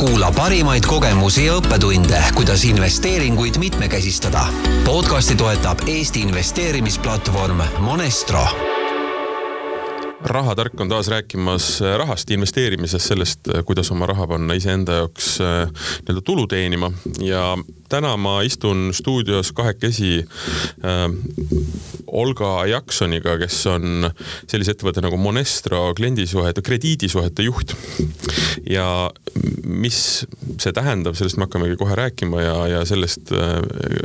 kuula parimaid kogemusi ja õppetunde, kuidas investeeringuid mitmekesistada. podcasti toetab Eesti investeerimisplatvorm Monestro rahatark on taas rääkimas rahast, investeerimisest, sellest, kuidas oma raha panna iseenda jaoks äh, nii-öelda tulu teenima ja täna ma istun stuudios kahekesi äh, Olga Jaksoniga, kes on sellise ettevõtte nagu Monestro kliendisuhete, krediidisuhete juht. ja mis see tähendab, sellest me hakkamegi kohe rääkima ja, ja sellest, äh,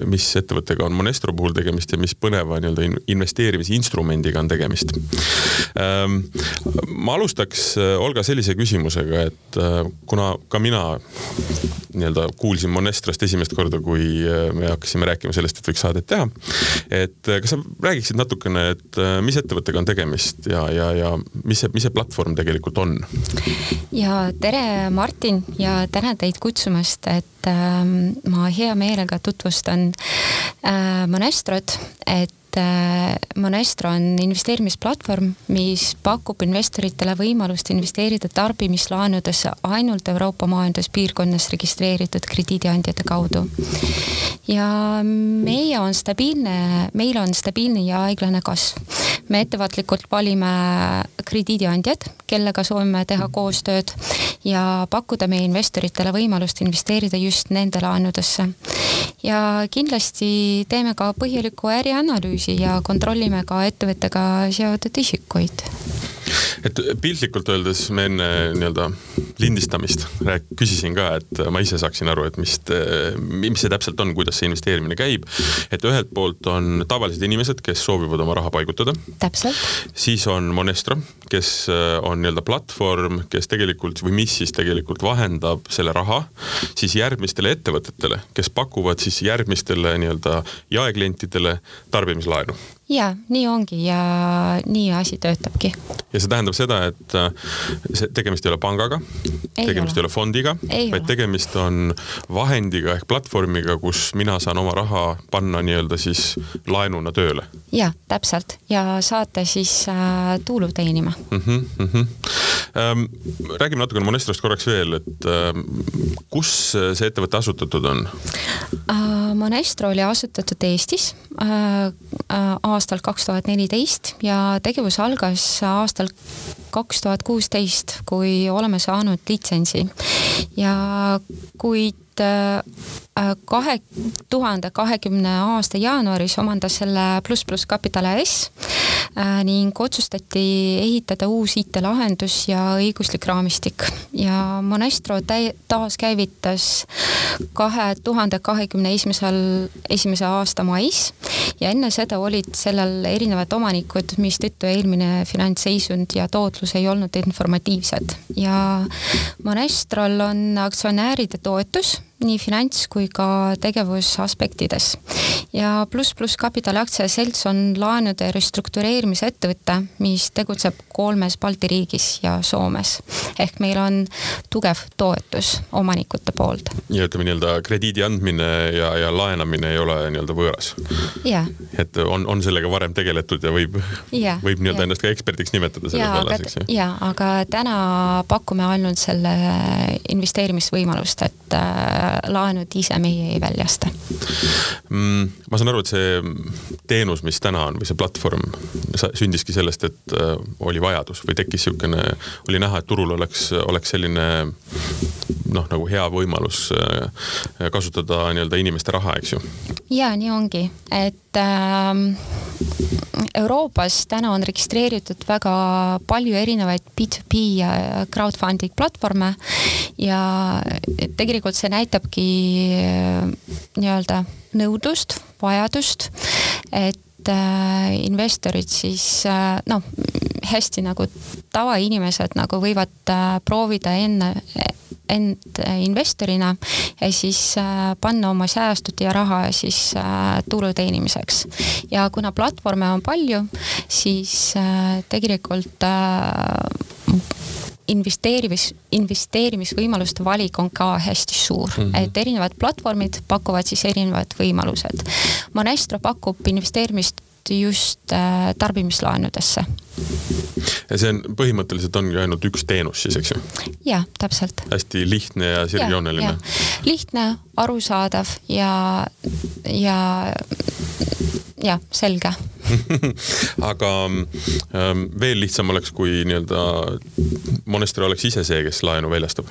mis ettevõttega on Monestro puhul tegemist ja mis põneva nii-öelda investeerimisinstrumendiga on tegemist ähm,. ma alustaks, äh, Olga, sellise küsimusega, et äh, kuna ka mina nii-öelda kuulsin Monestrost esimest korda, kui äh, me hakkasime rääkima sellest, et võiks saadet teha. et äh, kas sa räägiksid natukene, et äh, mis ettevõttega on tegemist ja, ja, ja mis see, mis see platvorm tegelikult on? ja tere, Martin ja tänan teid kutsumast, et äh, ma hea meelega tutvustan äh, Monestrot, et Äh, Monestro on investeerimisplatvorm, mis pakub investoritele võimalust investeerida tarbimislaenudesse ainult Euroopa majanduspiirkonnas registreeritud krediidiandjate kaudu. ja meie on stabiilne, meil on stabiilne ja aeglane kasv. me ettevaatlikult valime krediidiandjad, kellega soovime teha koostööd ja pakkuda meie investoritele võimalust investeerida just nende laenudesse. ja kindlasti teeme ka põhjaliku ärianalüüsi ja kontrollime ka ettevõttega seotud isikuid et piltlikult öeldes me enne nii-öelda lindistamist rääk-, küsisin ka, et ma ise saaksin aru, et mis, mis see täpselt on, kuidas see investeerimine käib. et ühelt poolt on tavalised inimesed, kes soovivad oma raha paigutada. täpselt. siis on Monestro, kes on nii-öelda platvorm, kes tegelikult või mis siis tegelikult vahendab selle raha siis järgmistele ettevõtetele, kes pakuvad siis järgmistele nii-öelda jaeklientidele tarbimislaenu ja nii ongi ja nii asi töötabki. ja see tähendab seda, et äh, see tegemist ei ole pangaga, tegemist ole. ei ole fondiga, vaid tegemist on vahendiga ehk platvormiga, kus mina saan oma raha panna nii-öelda siis laenuna tööle. ja täpselt ja saate siis äh, tuulu teenima mm. -hmm, mm -hmm. Ähm, räägime natukene Monestrost korraks veel, et äh, kus see ettevõte asutatud on äh,? Monestro oli asutatud Eestis äh, äh aastal kaks tuhat neliteist ja tegevus algas aastal kaks tuhat kuusteist, kui oleme saanud litsentsi. Ja kuid Äh, kahe tuhande kahekümne aasta jaanuaris omandas selle pluss pluss Capital AS äh, ning otsustati ehitada uus IT-lahendus ja õiguslik raamistik. Ja Monestro taaskäivitas kahe tuhande kahekümne esimesel, esimese aasta mais. Ja enne seda olid sellel erinevad omanikud, mistõttu eelmine finantsseisund ja tootlus ei olnud informatiivsed. Ja Monestrol on aktsionäride toetus nii finants kui ka tegevusaspektides. ja pluss pluss Kapitali aktsiaselts on laenude restruktureerimise ettevõte, mis tegutseb kolmes Balti riigis ja Soomes. ehk meil on tugev toetus omanikute poolt. ja ütleme nii-öelda krediidi andmine ja, ja laenamine ei ole nii-öelda võõras. et on, on sellega varem tegeletud ja võib, võib nii-öelda ennast ka eksperdiks nimetada selles vallas, eks ju. ja, aga täna pakume ainult selle investeerimisvõimalust, et äh, laenud ise meie ei väljasta mm,. ma saan aru, et see teenus, mis täna on või see platvorm sündiski sellest, et äh, oli vajadus või tekkis niisugune, oli näha, et turul oleks, oleks selline noh, nagu hea võimalus äh, kasutada nii-öelda inimeste raha, eks ju. ja nii ongi, et äh, Euroopas täna on registreeritud väga palju erinevaid B2B ja crowdfunding platvorme ja tegelikult see näitabki äh, nii-öelda nõudlust, vajadust, et äh, investorid siis noh, hästi nagu tavainimesed nagu võivad proovida enne end investorina ja siis äh, panna oma säästud ja raha siis äh, tulu teenimiseks. ja kuna platvorme on palju, siis äh, tegelikult investeerimis, investeerimisvõimaluste valik on ka hästi suur mm, -hmm. et erinevad platvormid pakuvad siis erinevad võimalused. Monestro pakub investeerimist just tarbimislaenudesse. Ja see on, põhimõtteliselt ongi ainult üks teenus siis, eks ju? jaa, täpselt. hästi lihtne ja sirgjooneline. lihtne, arusaadav ja, ja jah, selge aga ähm, veel lihtsam oleks, kui nii-öelda Monester oleks ise see, kes laenu väljastab.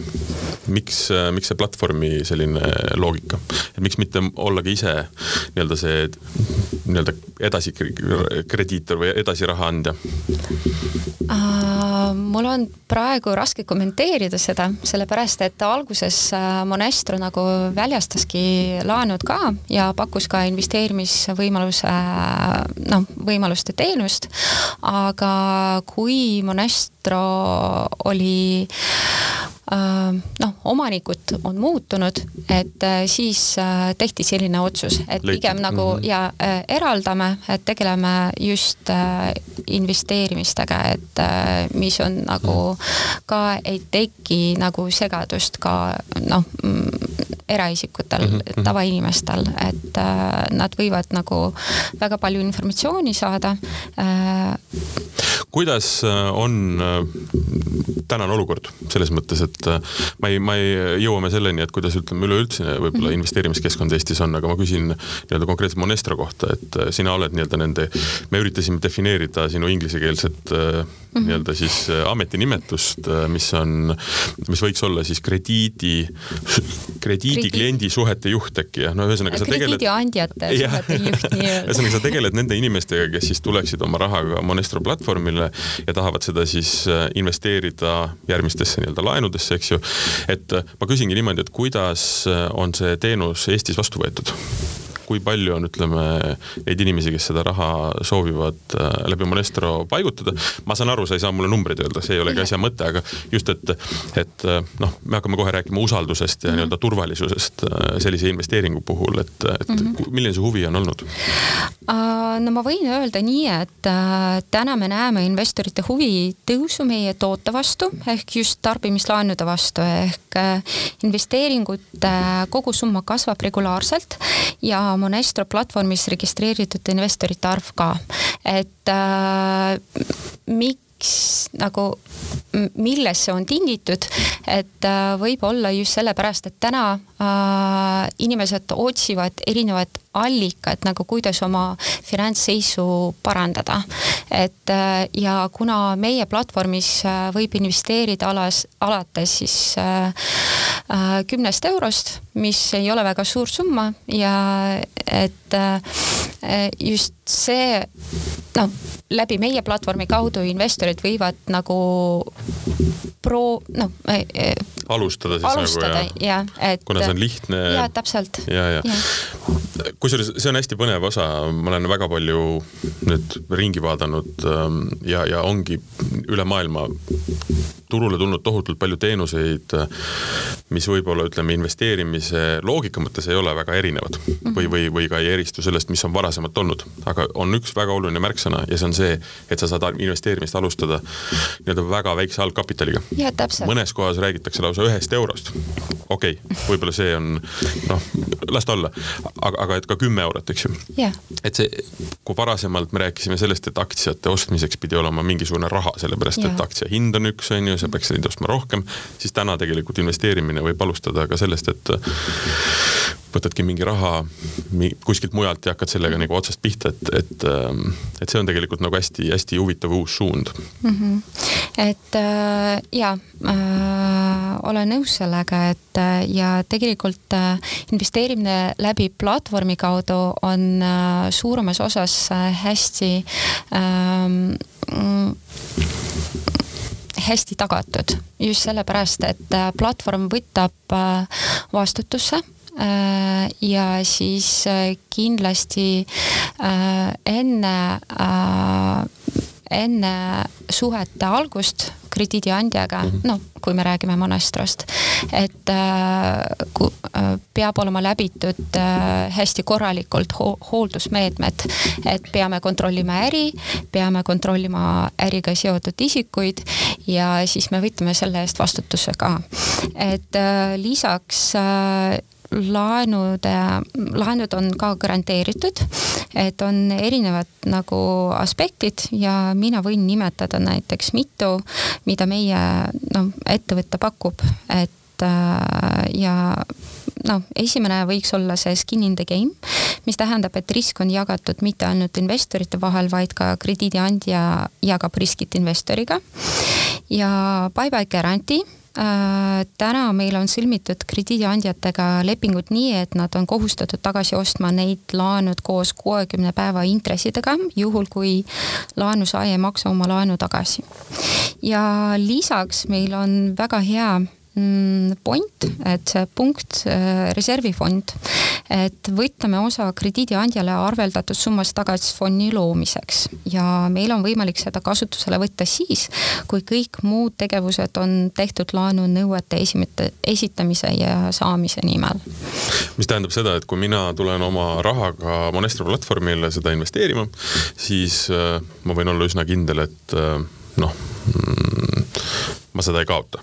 miks, äh, miks see platvormi selline loogika, et miks mitte ollagi ise nii-öelda see nii-öelda edasi krediitor või edasiraha andja uh,? Mul on praegu raske kommenteerida seda, sellepärast et alguses äh, Monestro nagu väljastaski laenud ka ja pakkus ka investeerimisvõimaluse noh, võimaluste teenust, aga kui Monestro oli äh, noh, omanikud on muutunud, et äh, siis äh, tehti selline otsus, et pigem nagu mm -hmm. ja eraldame, et tegeleme just investeerimistega, et mis on nagu mhm. ka ei teki nagu segadust ka noh, mm, eraisikutel mm, -hmm. tavainimestel, et nad võivad nagu väga palju informatsiooni saada. Kuidas on tänane olukord selles mõttes, et äh, ma ei, ma ei, jõuame selleni, et kuidas ütleme üleüldse võib-olla -hmm. investeerimiskeskkond Eestis on, aga ma küsin nii-öelda konkreetselt Monestro kohta, et äh, sina oled nii-öelda nende, me üritasime defineerida sinu inglisekeelset -hmm. nii-öelda siis ametinimetust, mis on, mis võiks olla siis krediidi, krediidi kliendi suhete juht äkki jah, no ühesõnaga sa tegeled. krediidiandjate suhete juht nii-öelda. ühesõnaga sa tegeled nende inimestega, kes siis tuleksid oma rahaga Monestro platvormile ja tahavad seda siis investeerida järgmistesse nii-öelda laenudesse eks ju. et äh, ma küsingi niimoodi, et kuidas äh, on see teenus Eestis vastu võetud? Kui palju on, ütleme, neid inimesi, kes seda raha soovivad äh, läbi Monestro paigutada. ma saan aru, sa ei saa mulle numbreid öelda, see ei olegi asja mõte, aga just, et, et äh, noh, me hakkame kohe rääkima usaldusest ja mm -hmm. nii-öelda turvalisusest äh, sellise investeeringu puhul, et, et mm -hmm. milline see huvi on olnud? no ma võin öelda nii, et täna me näeme investorite huvi tõusu meie toote vastu ehk just tarbimislaenude vastu ehk investeeringute kogusumma kasvab regulaarselt ja Monestro platvormis registreeritud investorite arv ka, et äh, miks nagu, millest see on tingitud, et äh, võib-olla just sellepärast, et täna äh, inimesed otsivad erinevaid allikad nagu kuidas oma finantsseisu parandada. et äh, ja kuna meie platvormis äh, võib investeerida alas, alates siis äh, äh, kümnest eurost, mis ei ole väga suur summa ja et äh, just see noh, läbi meie platvormi kaudu investorid võivad nagu pro-, noh äh, alustada siis alustada, nagu ja, ja, et kuna see on lihtne. jaa, täpselt. ja, ja, ja. kusjuures see on hästi põnev osa, ma olen väga palju nüüd ringi vaadanud ähm, ja, ja ongi üle maailma turule tulnud tohutult palju teenuseid, mis võib-olla ütleme investeerimise loogika mõttes ei ole väga erinevad või, või, või ka ei eristu sellest, mis on varasemalt olnud. aga on üks väga oluline märksõna ja see on see, et sa saad investeerimist alustada nii-öelda väga väikse algkapitaliga. mõnes kohas räägitakse lausa ühest eurost. okei okay,, võib-olla see on noh, las ta olla, aga, aga et ka kümme eurot, eks ju yeah.. et see, kui varasemalt me rääkisime sellest, et aktsiate ostmiseks pidi olema mingisugune raha, sellepärast yeah. et aktsia hind on üks, on ju, sa peaks neid ostma rohkem, siis täna tegelikult investeerimine võib alustada ka sellest, et võtadki mingi raha kuskilt mujalt ja hakkad sellega nagu otsast pihta, et, et, et see on tegelikult nagu hästi-hästi huvitav uus suund mm. -hmm. et äh, jaa äh,, olen nõus sellega, et äh, ja tegelikult äh, investeerimine läbi platvormi kaudu on äh, suuremas osas äh, hästi äh, hästi tagatud just sellepärast, et äh, platvorm võtab äh, vastutusse ja siis kindlasti enne enne suhete algust krediidiandjaga mm, -hmm. noh, kui me räägime Monestrost, et äh, äh, peab olema läbitud äh, hästi korralikult ho hooldusmeetmed, et peame kontrollima äri, peame kontrollima äriga seotud isikuid ja siis me võtame selle eest vastutuse ka. et äh, lisaks äh, laenude, laenud on ka garanteeritud, et on erinevad nagu aspektid ja mina võin nimetada näiteks mitu, mida meie noh, ettevõte pakub, et äh, ja noh, esimene võiks olla see skin in the game, mis tähendab, et risk on jagatud mitte ainult investorite vahel, vaid ka krediidiandja jagab riskid investoriga. ja buyback guarantee täna meil on sõlmitud krediidiandjatega lepingud nii, et nad on kohustatud tagasi ostma neid laenud koos kuuekümne päeva intressidega, juhul kui laenusaaja ei maksa oma laenu tagasi. ja lisaks meil on väga hea point, et see punkt, äh, reservifond, et võtame osa krediidiandjale arveldatud summast tagatisfondi loomiseks ja meil on võimalik seda kasutusele võtta siis, kui kõik muud tegevused on tehtud laenunõuete esimete, esitamise ja saamise nimel. mis tähendab seda, et kui mina tulen oma rahaga Monestro platvormile seda investeerima, siis äh, ma võin olla üsna kindel, et äh, noh, mm, ma seda ei kaota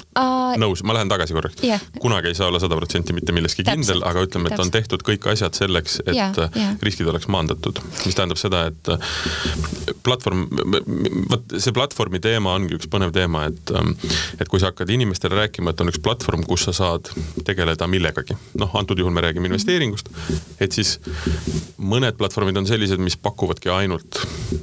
uh,. nõus, ma lähen tagasi korraks yeah.. kunagi ei saa olla sada protsenti mitte milleski kindel, aga ütleme, et Täpselt. on tehtud kõik asjad selleks, et yeah, yeah. riskid oleks maandatud. mis tähendab seda, et äh, platvorm, vot see platvormi teema ongi üks põnev teema, et ähm, et kui sa hakkad inimestele rääkima, et on üks platvorm, kus sa saad tegeleda millegagi, noh, antud juhul me räägime investeeringust, et siis mõned platvormid on sellised, mis pakuvadki ainult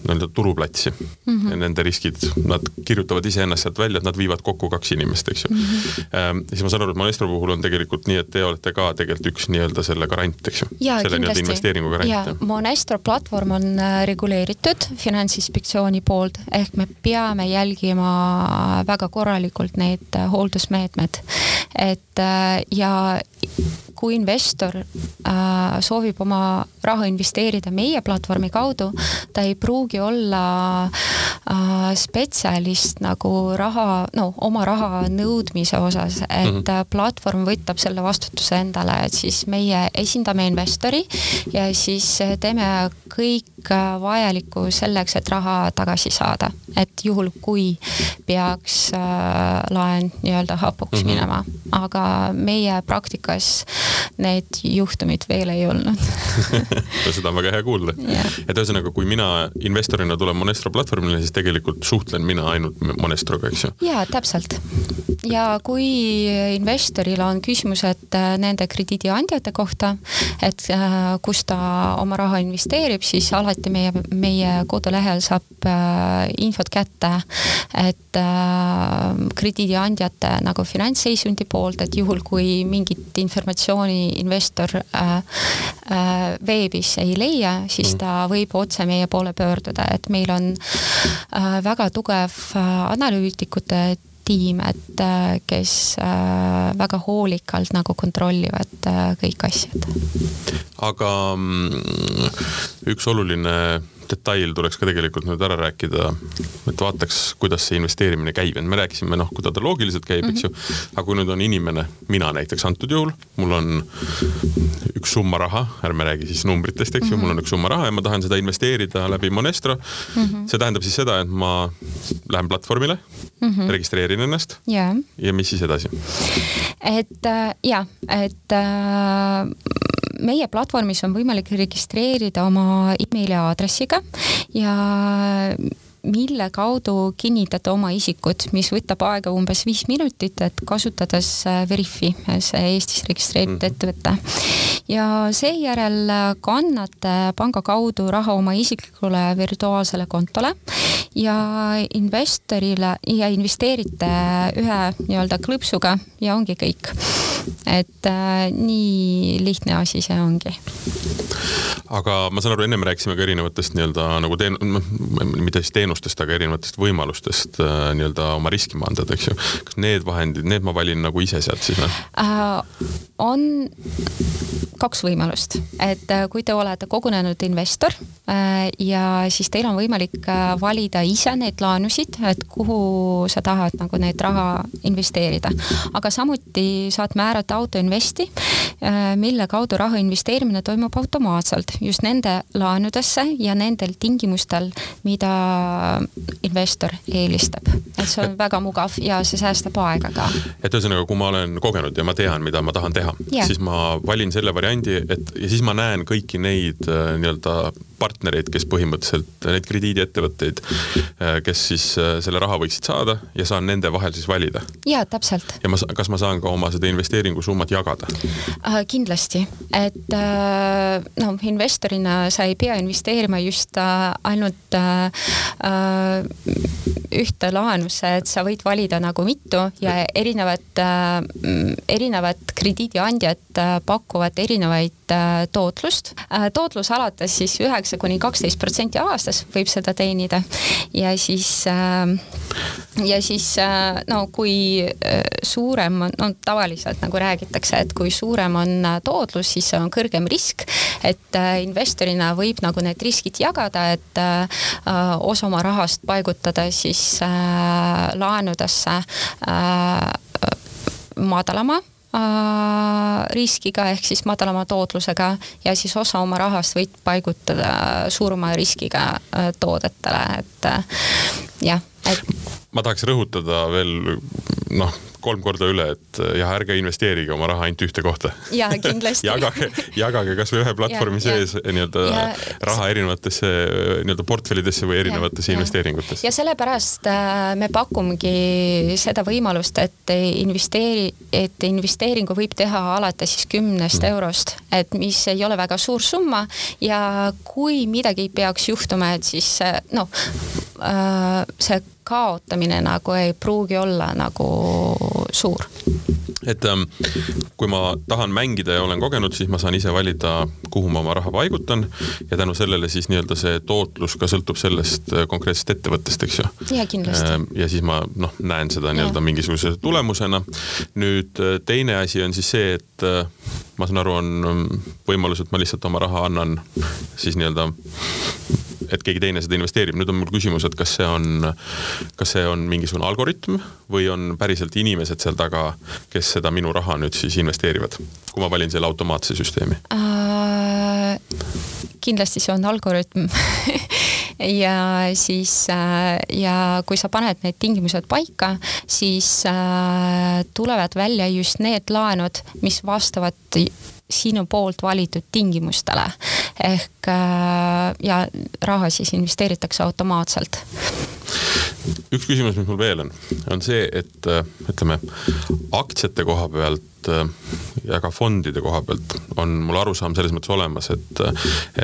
nii-öelda turuplatsi mm -hmm. nende riskid, nad kirjutavad iseennast sealt välja, et nad viivad kokku kaks inimest, eks eks ju mm. -hmm. siis ma saan aru, et Maestro puhul on tegelikult nii, et te olete ka tegelikult üks nii-öelda selle garant, eks ju. selle nii-öelda investeeringu garant. Monestro platvorm on äh, reguleeritud Finantsinspektsiooni poolt, ehk me peame jälgima väga korralikult neid äh, hooldusmeetmed. et ja kui investor äh, soovib oma raha investeerida meie platvormi kaudu, ta ei pruugi olla äh, spetsialist nagu raha, no oma raha nõudmise osas, et mm -hmm. platvorm võtab selle vastutuse endale, et siis meie esindame investori ja siis teeme kõik vajalikku selleks, et raha tagasi saada. et juhul, kui peaks äh, laen nii-öelda hapuks mm -hmm. minema, aga meie praktikas need juhtumid veel ei olnud. Seda on väga hea kuulda. Yeah.. et ühesõnaga, kui mina investorina tulen Monestro platvormile, siis tegelikult suhtlen mina ainult Monestroga, eks ju? jaa, täpselt. Ja kui investoril on küsimused äh, nende krediidiandjate kohta, et äh, kus ta oma raha investeerib, siis alati meie, meie kodulehel saab äh, infot kätte, et krediidiandjate nagu finantsseisundi poolt, et juhul, kui mingit informatsiooni investor veebis ei leia, siis mm. ta võib otse meie poole pöörduda, et meil on väga tugev analüütikute tiim, et äh, kes äh, väga hoolikalt nagu kontrollivad äh, kõik asjad. aga mm, üks oluline detail tuleks ka tegelikult nüüd ära rääkida, et vaataks, kuidas see investeerimine käib, et me rääkisime noh, kuidas ta loogiliselt käib mm, -hmm. eks ju. Mhm. aga kui nüüd on inimene, mina näiteks antud juhul, mul on üks summa raha, ärme räägi siis numbritest, eks ju mm, -hmm. mul on üks summa raha ja ma tahan seda investeerida läbi Monestro mm. -hmm. see tähendab siis seda, et ma lähen platvormile mm, -hmm. registreerin ennast yeah. ja mis siis edasi? et äh, ja, et äh, meie platvormis on võimalik registreerida oma emaili aadressiga ja mille kaudu kinnitate oma isikut, mis võtab aega umbes viis minutit, et kasutades äh, Veriffi, see Eestis registreeritud mhm. ettevõte. ja seejärel kannate panga kaudu raha oma isiklikule virtuaalsele kontole ja investorile ja investeerite ühe nii-öelda klõpsuga ja ongi kõik. et äh, nii lihtne asi see ongi. aga ma saan aru, ennem rääkisime ka erinevatest nii-öelda nagu teen-, mitte siis teenustest, aga erinevatest võimalustest äh, nii-öelda oma riski maandada, eks ju. kas need vahendid, need ma valin nagu ise sealt siis või äh,? on kaks võimalust, et äh, kui te olete kogunenud investor äh, ja siis teil on võimalik äh, valida ise neid laenusid, et kuhu sa tahad nagu neid raha investeerida. aga samuti saad määrata autoinvesti, mille kaudu raha investeerimine toimub automaatselt just nende laenudesse ja nendel tingimustel, mida investor eelistab. et see on väga mugav ja see säästab aega ka. et ühesõnaga, kui ma olen kogenud ja ma tean, mida ma tahan teha yeah., siis ma valin selle variandi, et ja siis ma näen kõiki neid äh, nii-öelda partnereid, kes põhimõtteliselt, neid krediidiettevõtteid, äh, kes siis äh, selle raha võiksid saada ja saan nende vahel siis valida. jaa, täpselt. ja ma, kas ma saan ka oma seda investeeringusummat jagada äh,? kindlasti, et äh, noh, investorina sa ei pea investeerima just äh, ainult äh, ühte laenusse, et sa võid valida nagu mitu ja erinevad äh,, erinevad krediidiandjad äh, pakuvad erinevaid äh, tootlust äh,. tootlus alates siis üheksa kuni kaksteist protsenti aastas võib seda teenida ja siis äh, ja siis äh, no kui äh, suurem on, no tavaliselt nagu räägitakse, et kui suurem on tootlus, siis on kõrgem risk, et investorina võib nagu need riskid jagada, et osa oma rahast paigutada siis laenudesse madalama Äh, riskiga ehk siis madalama tootlusega ja siis osa oma rahast võid paigutada suurema riskiga äh, toodetele, et äh, jah. Ma tahaks rõhutada veel noh kolm korda üle, et jah, ärge investeerige oma raha ainult ühte kohta. jaa, kindlasti jagage, jagage kasvõi ühe platvormi ja, sees nii-öelda raha erinevatesse nii-öelda portfellidesse või erinevatesse ja, investeeringutesse. ja sellepärast äh, me pakumegi seda võimalust, et investeeri, et investeeringu võib teha alates siis kümnest mm. eurost, et mis ei ole väga suur summa ja kui midagi peaks juhtuma, et siis noh, äh, see kaotamine nagu ei pruugi olla nagu suur et ähm, kui ma tahan mängida ja olen kogenud, siis ma saan ise valida, kuhu ma oma raha paigutan ja tänu sellele siis nii-öelda see tootlus ka sõltub sellest äh, konkreetsest ettevõttest, eks ju. ja kindlasti. Ähm, ja siis ma noh, näen seda nii-öelda mingisuguse tulemusena. nüüd äh, teine asi on siis see, et äh, ma saan aru, on ähm, võimalus, et ma lihtsalt oma raha annan siis nii-öelda et keegi teine seda investeerib. nüüd on mul küsimus, et kas see on, kas see on mingisugune algoritm või on päriselt inimesed seal taga, kes seda minu raha nüüd siis investeerivad, kui ma valin selle automaatse süsteemi äh,? kindlasti see on algoritm ja siis äh, ja kui sa paned need tingimused paika, siis äh, tulevad välja just need laenud, mis vastavad sinu poolt valitud tingimustele. ehk äh, ja raha siis investeeritakse automaatselt üks küsimus, mis mul veel on, on see, et äh, ütleme aktsiate koha pealt äh, ja ka fondide koha pealt on mul arusaam selles mõttes olemas, et,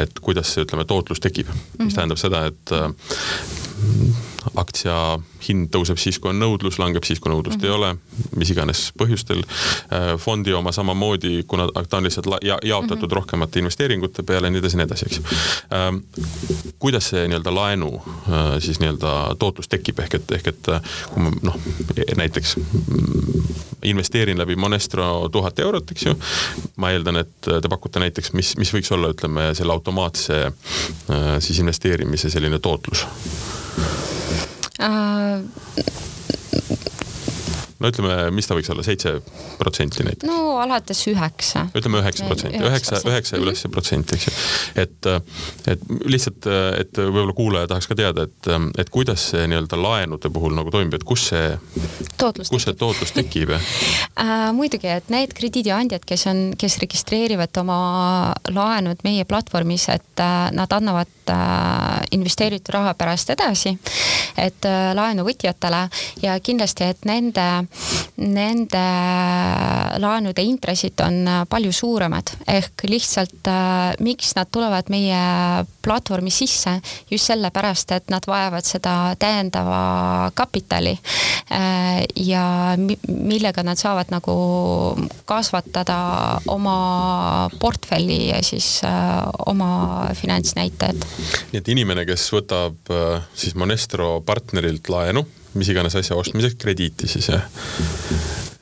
et kuidas see, ütleme, tootlus tekib mm, -hmm. mis mhm. tähendab seda, et aktsia hind tõuseb siis, kui on nõudlus, langeb siis, kui nõudlust mm -hmm. ei ole, mis iganes põhjustel. Äh, fondi oma samamoodi, kuna ta on lihtsalt ja, jaotatud mm -hmm. rohkemate investeeringute peale ja nii edasi, nii edasi, eks. Ähm, kuidas see nii-öelda laenu äh, siis nii-öelda tootlus tekib, ehk et, ehk et äh, kui ma noh, näiteks investeerin läbi Monestro tuhat eurot, eks ju. ma eeldan, et te pakute näiteks, mis, mis võiks olla, ütleme selle automaatse siis investeerimise selline tootlus äh, no ütleme, mis ta võiks olla, seitse protsenti näiteks? no alates üheksa. ütleme üheksa protsenti, üheksa, üheksa ja üles protsenti, eks ju. et, et lihtsalt, et võib-olla kuulaja tahaks ka teada, et, et kuidas see nii-öelda laenude puhul nagu toimib, et kus see, kus see tootlus tekib äh, muidugi, et need krediidiandjad, kes on, kes registreerivad oma laenud meie platvormis, et äh, nad annavad äh, investeeritud raha pärast edasi, et laenuvõtjatele ja kindlasti, et nende nende laenude intressid on äh, palju suuremad, ehk lihtsalt äh, miks nad tulevad meie platvormi sisse, just sellepärast, et nad vajavad seda täiendava kapitali äh, ja millega nad saavad nagu kasvatada oma portfelli ja siis oma finantsnäitajad. nii et inimene, kes võtab siis Monestro partnerilt laenu mis iganes asja ostmiseks krediiti siis jah.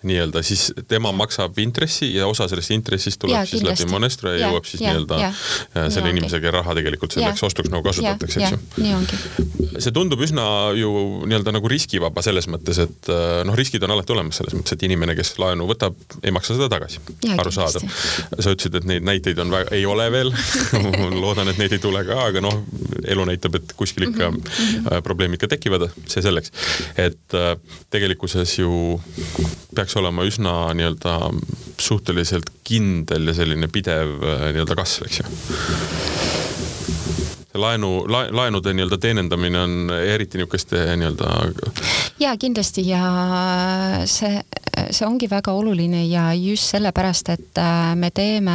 Nii-öelda, siis tema maksab intressi ja osa sellest intressist tuleb Jaa, siis kindlasti. läbi Monestro ja Jaa, jõuab siis nii-öelda äh, Nii selle ongi. inimese, kelle raha tegelikult selleks ostuks nagu kasutatakse, ja, eks ja, ju. nii see tundub üsna ju nii-öelda nagu riskivaba selles mõttes, et äh, noh, riskid on alati olemas selles mõttes, et inimene, kes laenu võtab, ei maksa seda tagasi. Arusaadav. sa ütlesid, et neid näiteid on väga, ei ole veel loodan, et neid ei tule ka, aga noh, elu näitab, et kuskil ikka mm -hmm. probleemid ka tekivad, see selleks. et äh, tegelikkuses ju peaks olema üsna nii-öelda suhteliselt kindel ja selline pidev äh, nii-öelda kasv, eks ju. Laenu la,, laenude nii-öelda teenindamine on eriti niisuguste nii-öelda ja kindlasti. Ja see, see ongi väga oluline ja just sellepärast, et äh, me teeme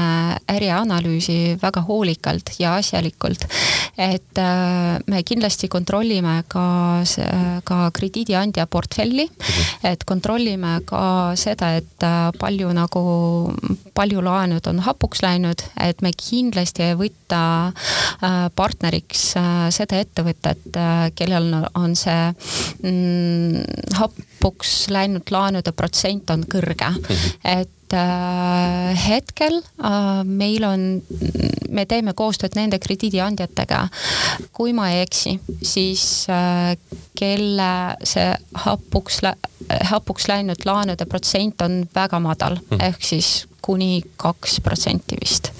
ärianalüüsi väga hoolikalt ja asjalikult. et äh, me kindlasti kontrollime ka, ka krediidiandja portfelli, et kontrollime ka seda, et äh, palju nagu, palju laenud on hapuks läinud, et me kindlasti ei võta partneriks seda ettevõtet, kellel on see mm, hapuks läinud laenude protsent on kõrge mm. -hmm. et äh, hetkel äh, meil on, me teeme koostööd nende krediidiandjatega. kui ma ei eksi, siis äh, kelle see hapuks, hapuks läinud laenude protsent on väga madal mm, -hmm. ehk siis kuni kaks protsenti vist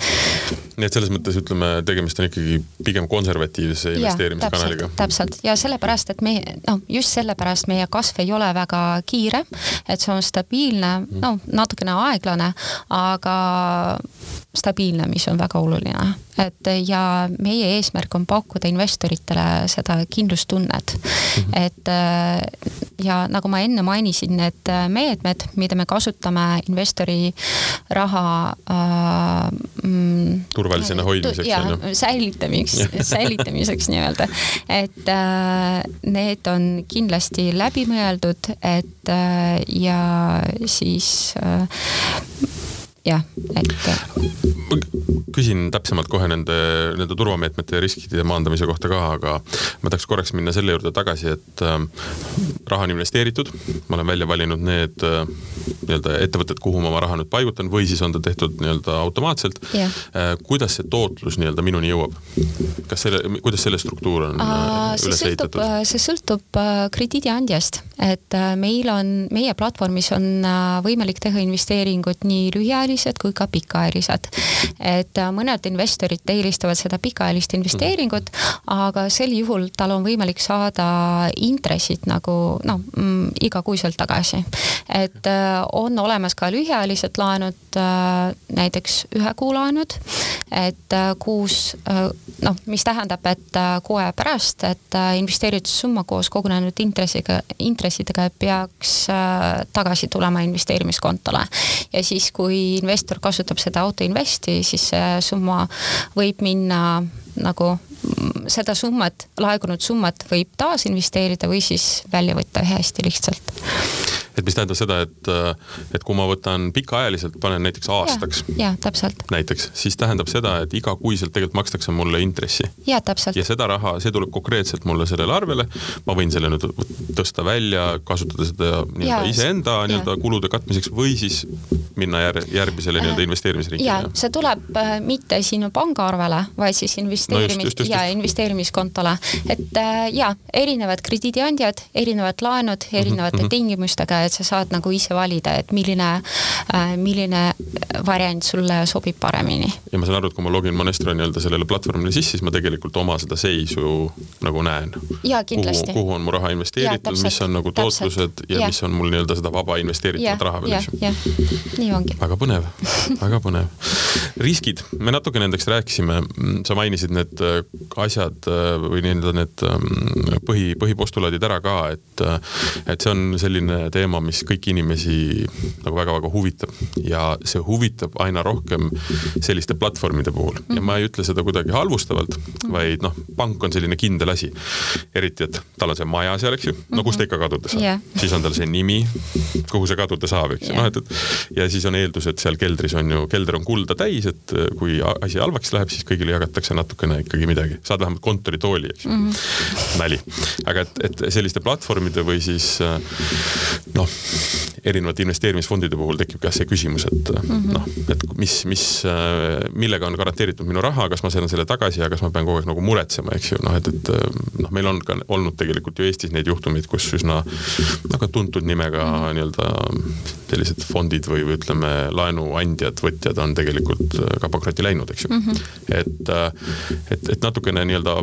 nii et selles mõttes ütleme, tegemist on ikkagi pigem konservatiivse investeerimiskanaliga. täpselt ja sellepärast, et me noh, just sellepärast meie kasv ei ole väga kiire, et see on stabiilne, no natukene aeglane, aga stabiilne, mis on väga oluline. et ja meie eesmärk on pakkuda investoritele seda kindlustunnet mm. -hmm. et ja nagu ma enne mainisin, need meetmed, mida me kasutame investori raha äh, mm, turvalisena hoidmiseks. säilitamiseks, säilitamiseks nii-öelda. et äh, need on kindlasti läbimõeldud, et äh, ja siis äh, jah, et. küsin täpsemalt kohe nende, nende turvameetmete ja riskide maandamise kohta ka, aga ma tahaks korraks minna selle juurde tagasi, et äh, raha on investeeritud, ma olen välja valinud need äh, nii-öelda ettevõtted, kuhu ma oma raha nüüd paigutan või siis on ta tehtud nii-öelda automaatselt yeah.. Äh, kuidas see tootlus nii-öelda minuni jõuab? kas selle, kuidas selle struktuur on uh, üles ehitatud? see sõltub uh, krediidiandjast, et uh, meil on, meie platvormis on uh, võimalik teha investeeringuid nii lühiajalised kui ka pikaajalised. et uh, mõned investorid eelistavad seda pikaajalist investeeringut, aga sel juhul tal on võimalik saada intressid nagu noh mm,, igakuiselt tagasi. et on olemas ka lühiajalised laenud näiteks ühe kuu laenud, et kuus noh, mis tähendab, et kuu aja pärast, et investeeritud summa koos kogunenud intressiga, intressidega peaks tagasi tulema investeerimiskontole. ja siis, kui investor kasutab seda autoinvesti, siis see summa võib minna nagu seda summat, laekunud summat võib taasinvesteerida või siis välja võtta hästi lihtsalt et mis tähendab seda, et, et kui ma võtan pikaajaliselt, panen näiteks aastaks. ja, täpselt. näiteks, siis tähendab seda, et igakuiselt tegelikult makstakse mulle intressi. ja, täpselt. ja seda raha, see tuleb konkreetselt mulle sellele arvele. ma võin selle nüüd tõsta välja, kasutada seda nii-öelda iseenda nii-öelda kulude katmiseks või siis minna jär, järgmisele nii-öelda investeerimisringile. ja see tuleb äh, mitte sinu pangaarvele, vaid siis investeerimis- no just, just, just, ja investeerimiskontole. et äh, ja erinevad krediidiandjad, erinevad laenud erinevate mm -hmm. tingimustega et sa saad nagu ise valida, et milline, milline variant sulle sobib paremini. ja ma saan aru, et kui ma login Monestro nii-öelda sellele platvormile sisse, siis ma tegelikult oma seda seisu nagu näen. ja kindlasti. kuhu on mu raha investeeritud, mis on nagu tootlused ja, ja mis on mul nii-öelda seda vaba investeeritavat raha veel, eks ju. jah, nii ongi. väga põnev väga põnev. riskid, me natuke nendest rääkisime, sa mainisid need äh, asjad äh, või nii-öelda need ähm, põhi, põhipostulaadid ära ka, et, äh, et see on selline teema, mis kõiki inimesi nagu väga-väga huvitab. Ja see huvitab aina rohkem selliste platvormide puhul. Ja ma ei ütle seda kuidagi halvustavalt, vaid noh, pank on selline kindel asi. eriti, et tal on see maja seal, eks ju, no kus ta ikka kaduda saab. Yeah., siis on tal see nimi, kuhu see kaduda saab, eks ju. Yeah., noh et, et ja siis on eeldus, et seal keldris on ju, kelder on kulda täis, et kui asi halvaks läheb, siis kõigile jagatakse natukene ikkagi midagi, saad vähemalt kontoritooli, eks ju. Mm -hmm.. nali, aga et, et selliste platvormide või siis noh, erinevate investeerimisfondide puhul tekib ka see küsimus, et mm -hmm. noh, et mis, mis, millega on garanteeritud minu raha, kas ma saan selle tagasi ja kas ma pean kogu aeg nagu muretsema, eks ju, noh, et, et noh, meil on ka olnud tegelikult ju Eestis neid juhtumeid, kus üsna väga tuntud nimega mm -hmm. nii-öelda sellised fondid või, või ütleme, laenuandjad, võtjad on tegelikult ka pankrotti läinud, eks ju mm. -hmm. et, et, et natukene nii-öelda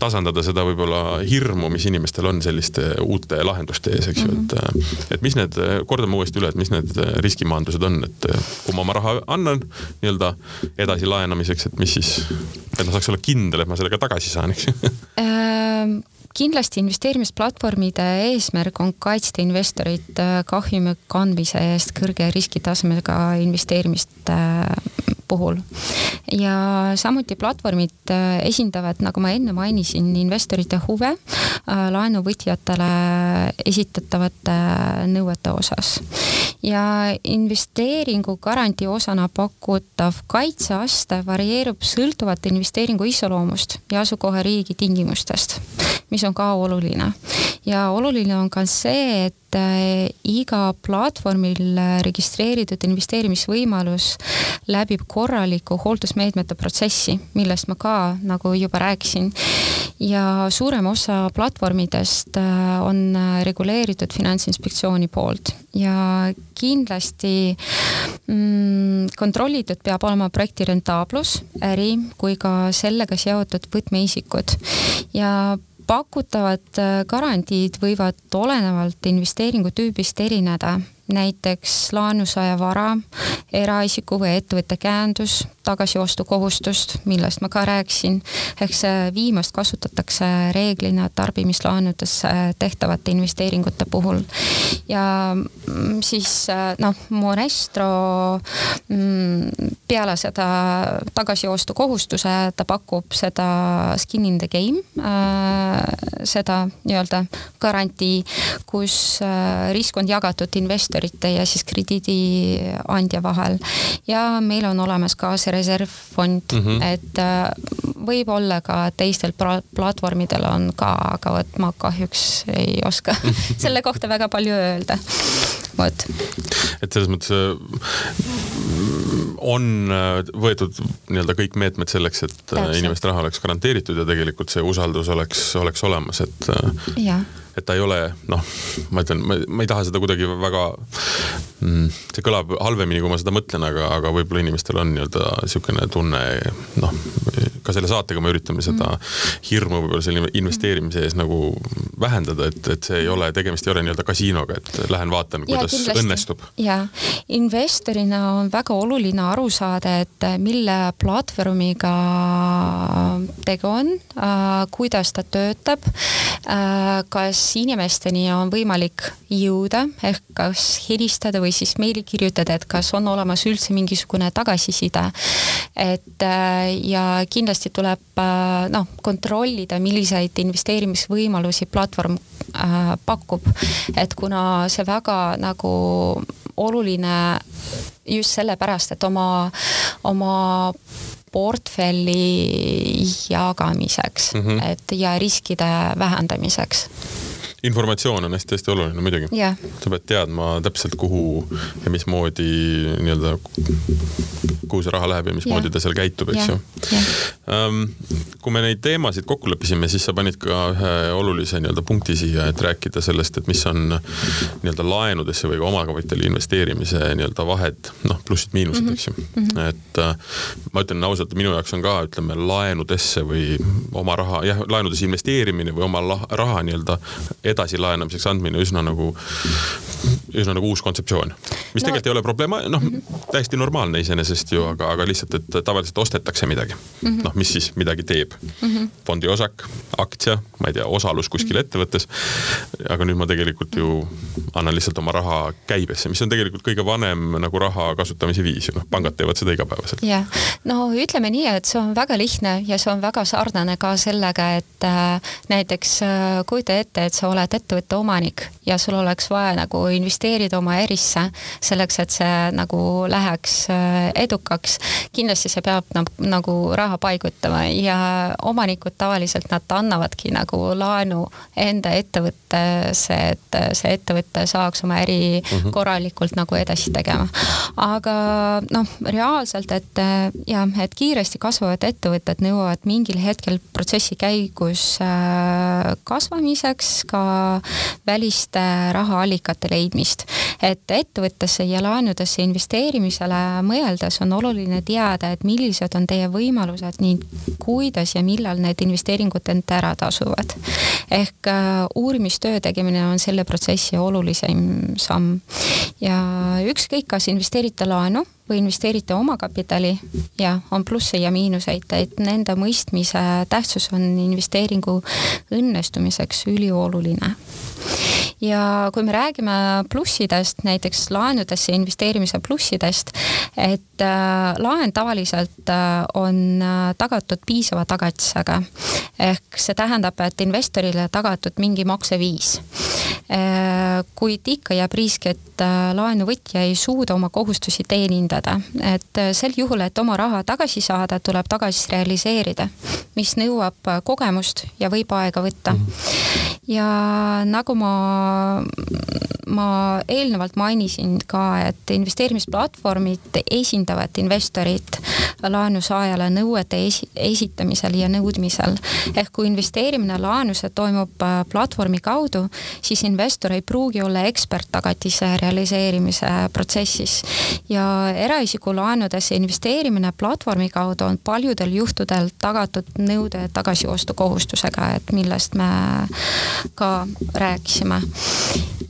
tasandada seda võib-olla hirmu, mis inimestel on selliste uute lahenduste ees, eks ju mm, -hmm. et, et mis need, kordame uuesti üle, et mis need riskimaandused on, et kui ma oma raha annan nii-öelda edasi laenamiseks, et mis siis, et ma saaks olla kindel, et ma selle ka tagasi saan, eks. Ehm, kindlasti investeerimisplatvormide eesmärk on kaitsta investorit äh, kahjumi kandmise eest kõrge riskitasemega investeerimiste äh, puhul. ja samuti platvormid äh, esindavad, nagu ma enne mainisin, investorite huve laenuvõtjatele esitatavate nõuete osas. ja investeeringu garantii osana pakutav kaitseaste varieerub sõltuvalt investeeringu iseloomust ja asukohariigi tingimustest mis on ka oluline. ja oluline on ka see, et äh, iga platvormil registreeritud investeerimisvõimalus läbib korraliku hooldusmeetmete protsessi, millest ma ka nagu juba rääkisin. ja suurem osa platvormidest äh, on reguleeritud Finantsinspektsiooni poolt ja kindlasti mm, kontrollitud peab olema projekti rentaablus, äri kui ka sellega seotud võtmeisikud ja pakutavad äh, garantiid võivad olenevalt investeeringu tüübist erineda näiteks laenusaaja vara, eraisiku või ettevõtte käendus, tagasiostukohustust, millest ma ka rääkisin, ehk see viimast kasutatakse reeglina tarbimislaenudes tehtavate investeeringute puhul. ja mm, siis noh, Monestro mm, peale seda tagasiostukohustuse ta pakub seda skin in the game äh,, seda nii-öelda garantii, kus äh, risk on jagatud investorite investorite ja siis krediidiandja vahel. ja meil on olemas ka see reservfond mm, -hmm. et äh, võib-olla ka teistel platvormidel on ka, aga vot ma kahjuks ei oska selle kohta väga palju öelda. Vot. et selles mõttes äh, on äh, võetud nii-öelda kõik meetmed selleks, et Täpselt. inimeste raha oleks garanteeritud ja tegelikult see usaldus oleks, oleks olemas, et. jah et ta ei ole noh, ma ütlen, ma ei taha seda kuidagi väga mm,, see kõlab halvemini, kui ma seda mõtlen, aga, aga võib-olla inimestel on nii-öelda niisugune tunne noh, ka selle saatega me üritame seda hirmu võib-olla selle investeerimise ees nagu vähendada, et, et see ei ole, tegemist ei ole nii-öelda kasiinoga, et lähen vaatan, kuidas ja, õnnestub. ja investorina on väga oluline aru saada, et mille platvormiga tegu on äh,, kuidas ta töötab äh,, kas inimesteni on võimalik jõuda, ehk kas helistada või siis meili kirjutada, et kas on olemas üldse mingisugune tagasiside. et äh, ja kindlasti tuleb äh, noh, kontrollida, milliseid investeerimisvõimalusi platvorm äh, pakub. et kuna see väga nagu oluline just sellepärast, et oma, oma portfelli jagamiseks mm, -hmm. et ja riskide vähendamiseks informatsioon on hästi-hästi oluline muidugi yeah.. sa pead teadma täpselt, kuhu ja mismoodi nii-öelda, kuhu see raha läheb ja mismoodi yeah. ta seal käitub, eks yeah. ju yeah.. Um, kui me neid teemasid kokku leppisime, siis sa panid ka ühe olulise nii-öelda punkti siia, et rääkida sellest, et mis on nii-öelda laenudesse või ka omakapitali investeerimise nii-öelda vahed, noh, plussid-miinused mm, -hmm. eks ju mm. -hmm. et uh, ma ütlen ausalt, minu jaoks on ka, ütleme, laenudesse või oma raha, jah, laenudes investeerimine või oma raha nii-öelda edasilaenamiseks andmine üsna nagu, üsna nagu uus kontseptsioon. mis no. tegelikult ei ole probleem, noh mm -hmm. täiesti normaalne iseenesest ju, aga, aga lihtsalt, et tavaliselt ostetakse midagi mm -hmm.. noh, mis siis midagi teeb mm. -hmm. fondiosak, aktsia, ma ei tea, osalus kuskil mm -hmm. ettevõttes. aga nüüd ma tegelikult ju annan lihtsalt oma raha käibesse, mis on tegelikult kõige vanem nagu raha kasutamise viis ju, noh, pangad teevad seda igapäevaselt. jah, no ütleme nii, et see on väga lihtne ja see on väga sarnane ka sellega, et äh, näiteks äh, kujuta ette, et sa oled ettevõtte omanik ja sul oleks vaja nagu investeerida oma ärisse selleks, et see nagu läheks edukaks, kindlasti see peab nagu raha paigutama ja omanikud tavaliselt nad annavadki nagu laenu enda ettevõttesse, et see ettevõte saaks oma äri mm -hmm. korralikult nagu edasi tegema. aga noh, reaalselt, et jah, et kiiresti kasvavad ettevõtted nõuavad mingil hetkel protsessi käigus äh, kasvamiseks ka väliste rahaallikate leidmist. et ettevõttesse ja laenudesse investeerimisele mõeldes on oluline teada, et millised on teie võimalused ning kuidas ja millal need investeeringud end ära tasuvad. ehk äh, uurimistöö tegemine on selle protsessi olulisem samm ja ükskõik, kas investeerite laenu või investeerite omakapitali ja on plusse ja miinuseid, et nende mõistmise tähtsus on investeeringu õnnestumiseks ülioluline ja kui me räägime plussidest, näiteks laenudesse investeerimise plussidest, et äh, laen tavaliselt äh, on äh, tagatud piisava tagatisega. ehk see tähendab, et investorile tagatud mingi makseviis kuid ikka jääb risk, et laenuvõtja ei suuda oma kohustusi teenindada, et sel juhul, et oma raha tagasi saada, tuleb tagasi realiseerida, mis nõuab kogemust ja võib aega võtta. ja nagu ma ma eelnevalt mainisin ka, et investeerimisplatvormid esindavad investorit laenusaajale nõuete esi-, esitamisel ja nõudmisel. ehk kui investeerimine laenuse toimub äh, platvormi kaudu, siis investor ei pruugi olla ekspert tagatise realiseerimise protsessis. ja eraisiku laenudesse investeerimine platvormi kaudu on paljudel juhtudel tagatud nõude tagasiostukohustusega, et millest me ka rääkisime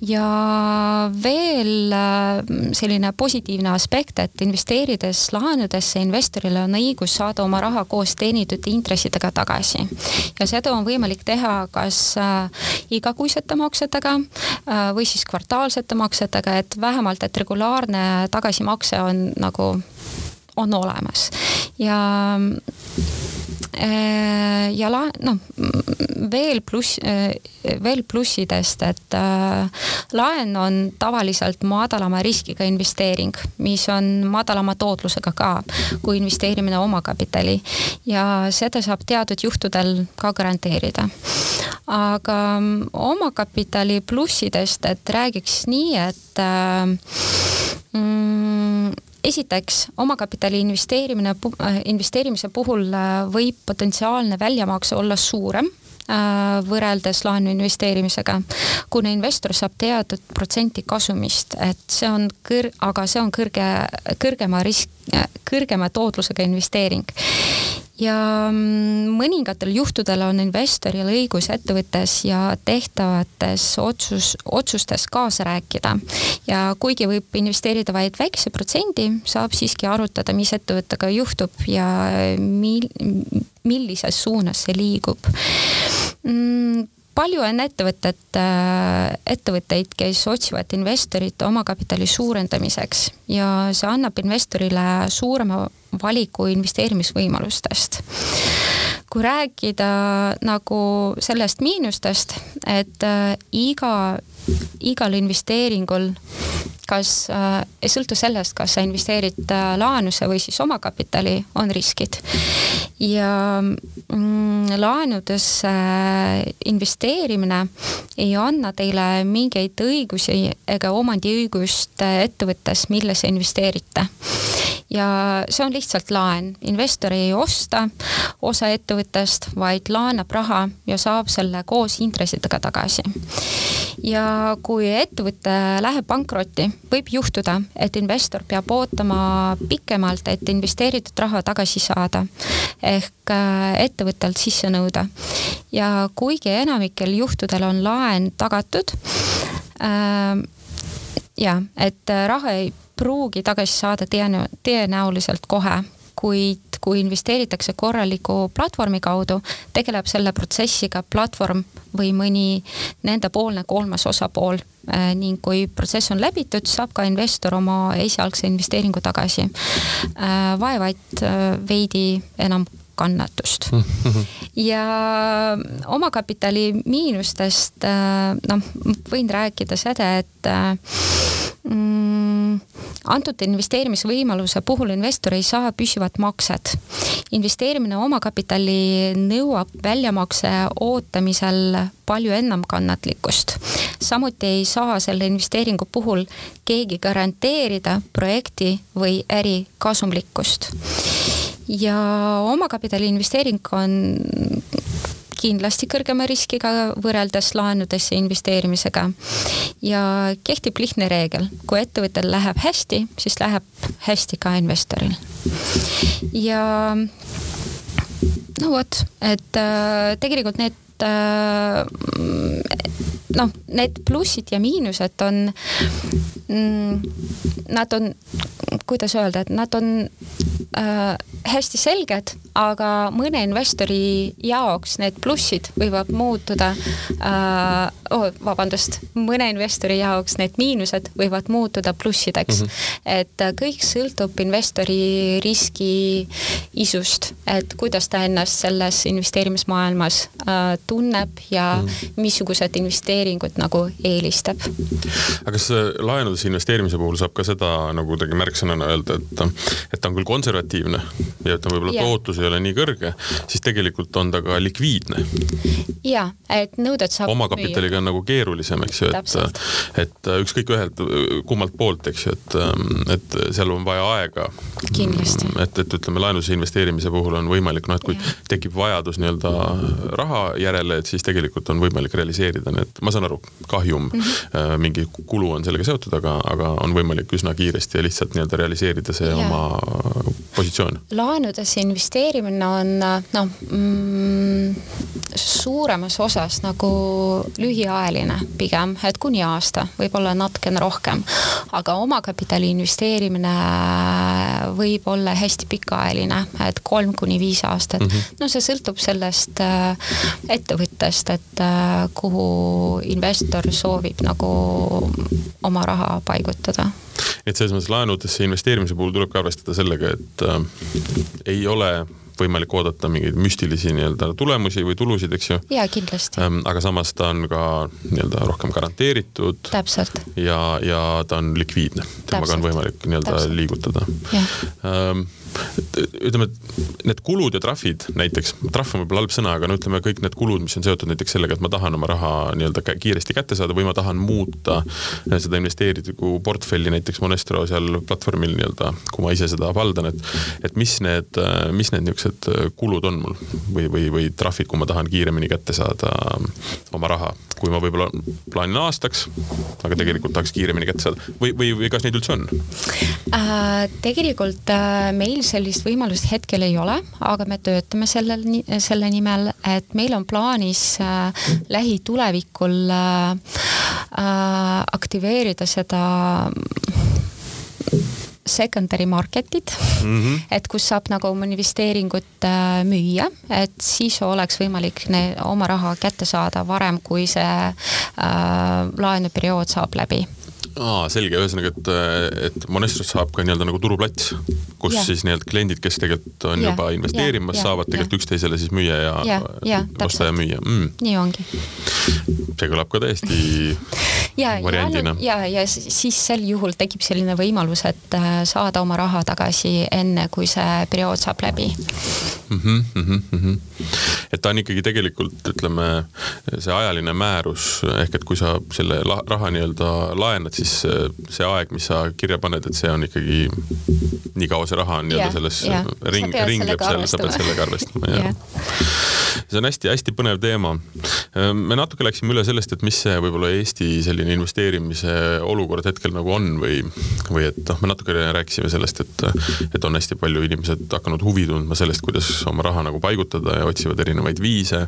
ja veel äh, selline positiivne aspekt, et investeerides laenudesse investorile on õigus saada oma raha koos teenitud intressidega tagasi. ja seda on võimalik teha kas äh, igakuisete maksetega äh, või siis kvartaalsete maksetega, et vähemalt, et regulaarne tagasimakse on nagu, on olemas ja Äh, ja la-, noh, veel pluss, äh, veel plussidest, et äh, laen on tavaliselt madalama riskiga investeering, mis on madalama tootlusega ka kui investeerimine omakapitali ja seda saab teatud juhtudel ka garanteerida. aga omakapitali plussidest, et räägiks nii, et mm, esiteks, omakapitali investeerimine, äh, investeerimise puhul äh, võib potentsiaalne väljamakse olla suurem äh, võrreldes laenu investeerimisega, kuna investor saab teatud protsenti kasumist, et see on kõr-, aga see on kõrge, kõrgema risk, kõrgema tootlusega investeering ja mm, mõningatel juhtudel on investoril õigus ettevõttes ja tehtavates otsus, otsustes kaasa rääkida. ja kuigi võib investeerida vaid väikese protsendi, saab siiski arutada, mis ettevõttega juhtub ja mil-, millises suunas see liigub mm, palju on ettevõtet, äh, ettevõtteid, kes otsivad investorit omakapitali suurendamiseks ja see annab investorile suurema valiku investeerimisvõimalustest. kui rääkida nagu sellest miinustest, et äh, iga, igal investeeringul kas äh,, ei sõltu sellest, kas sa investeerid äh, laenusse või siis omakapitali, on riskid. ja mm, laenudesse investeerimine ei anna teile mingeid õigusi ega omandiõigust ettevõttes, millesse investeerite ja see on lihtsalt laen, investor ei osta osa ettevõttest, vaid laenab raha ja saab selle koos intressidega tagasi. ja kui ettevõte läheb pankrotti, võib juhtuda, et investor peab ootama pikemalt, et investeeritud raha tagasi saada ehk äh, ettevõttelt sisse nõuda. ja kuigi enamikel juhtudel on laen tagatud äh,, ja et raha ei pruugi tagasi saada tõenä-, tõenäoliselt kohe, kuid kui investeeritakse korraliku platvormi kaudu, tegeleb selle protsessiga platvorm või mõni nendepoolne kolmas osapool äh, ning kui protsess on läbitud, saab ka investor oma esialgse investeeringu tagasi. Äh, vaevaid äh, veidi enam kannatust. ja omakapitali miinustest noh, võin rääkida seda, et mm, antud investeerimisvõimaluse puhul investor ei saa püsivat makset. investeerimine omakapitali nõuab väljamakse ootamisel palju enam kannatlikkust. samuti ei saa selle investeeringu puhul keegi garanteerida projekti või äri kasumlikkust. ja omakapitali investeering on kindlasti kõrgema riskiga võrreldes laenudesse investeerimisega. ja kehtib lihtne reegel, kui ettevõttel läheb hästi, siis läheb hästi ka investoril. ja no vot, et äh, tegelikult need äh, noh, need plussid ja miinused on mm,, nad on, kuidas öelda, et nad on äh, hästi selged, aga mõne investori jaoks need plussid võivad muutuda äh,, oh, vabandust, mõne investori jaoks need miinused võivad muutuda plussideks mm. -hmm. et äh, kõik sõltub investori riski isust, et kuidas ta ennast selles investeerimismaailmas äh, tunneb ja mm -hmm. missugused investeeringud nagu eelistab. aga kas laenudesse investeerimise puhul saab ka seda nagu kuidagi märksõnana öelda, et, et ta on küll konservatiivne ja ütleme, võib-olla yeah. tootlus ei ole nii kõrge, siis tegelikult on ta ka likviidne. ja, et nõuded saab omakapitaliga on nagu keerulisem, eks ju, et, et ükskõik ühelt, kummalt poolt, eks ju, et, et seal on vaja aega. kindlasti. et, et ütleme, laenuse investeerimise puhul on võimalik, noh, et kui ja. tekib vajadus nii-öelda raha järele, et siis tegelikult on võimalik realiseerida need, ma saan aru, kahjum mm, -hmm. mingi kulu on sellega seotud, aga, aga on võimalik üsna kiiresti ja lihtsalt nii-öelda realiseerida see ja. oma positsioon. laenudesse investeerimine on noh mm, suuremas osas nagu lühiajaline pigem, et kuni aasta, võib-olla natukene rohkem. aga omakapitali investeerimine võib olla hästi pikaajaline, et kolm kuni viis aastat mm. -hmm. no see sõltub sellest äh, ettevõttest, et äh, kuhu investor soovib nagu oma raha paigutada et selles mõttes laenudesse investeerimise puhul tuleb ka arvestada sellega, et äh, ei ole võimalik oodata mingeid müstilisi nii-öelda tulemusi või tulusid, eks ju. jaa, kindlasti. Aga samas ta on ka nii-öelda rohkem garanteeritud. täpselt. ja, ja ta on likviidne, temaga on võimalik nii-öelda liigutada. Ähm, ütleme, et need kulud ja trahvid näiteks, trahv on võib-olla halb sõna, aga no ütleme, kõik need kulud, mis on seotud näiteks sellega, et ma tahan oma raha nii-öelda kiiresti kätte saada või ma tahan muuta seda investeerigu portfelli näiteks Monestro seal platvormil nii-öelda, kui ma ise seda valdan, et, et mis need, mis need niisugused kulud on mul või, või, või trahvid, kui ma tahan kiiremini kätte saada oma raha, kui ma võib-olla plaanin aastaks, aga tegelikult tahaks kiiremini kätte saada või, või, või kas neid üldse on äh,? tegelikult äh, meil sellist võimalust hetkel ei ole, aga me töötame sellel, selle nimel, et meil on plaanis äh, lähitulevikul äh, äh, aktiveerida seda secondary market'id mm, -hmm. et kus saab nagu oma investeeringut äh, müüa, et siis oleks võimalik ne, oma raha kätte saada varem, kui see äh, laenuperiood saab läbi aa, selge, ühesõnaga, et, et Monestros saab ka nii-öelda nagu turuplats, kus ja. siis nii-öelda kliendid, kes tegelikult on ja. juba investeerimas, saavad tegelikult üksteisele siis müüa ja, ja, ja osta ja müüa mm.. nii ongi. see kõlab ka täiesti ja, variandina. ja, ja, ja siis sel juhul tekib selline võimalus, et äh, saada oma raha tagasi enne, kui see periood saab läbi mm. -hmm, mm -hmm. Et ta on ikkagi tegelikult, ütleme, see ajaline määrus ehk et kui sa selle raha nii-öelda laenad, siis see aeg, mis sa kirja paned, et see on ikkagi nii kaua see raha on nii-öelda selles yeah, ring, ringleb seal, sa pead sellega arvestama, jah. See on hästi-hästi põnev teema. me natuke läksime üle sellest, et mis see võib-olla Eesti selline investeerimise olukord hetkel nagu on või, või et noh, me natuke rääkisime sellest, et, et on hästi palju inimesed hakanud huvi tundma sellest, kuidas oma raha nagu paigutada ja otsivad erinevaid viise,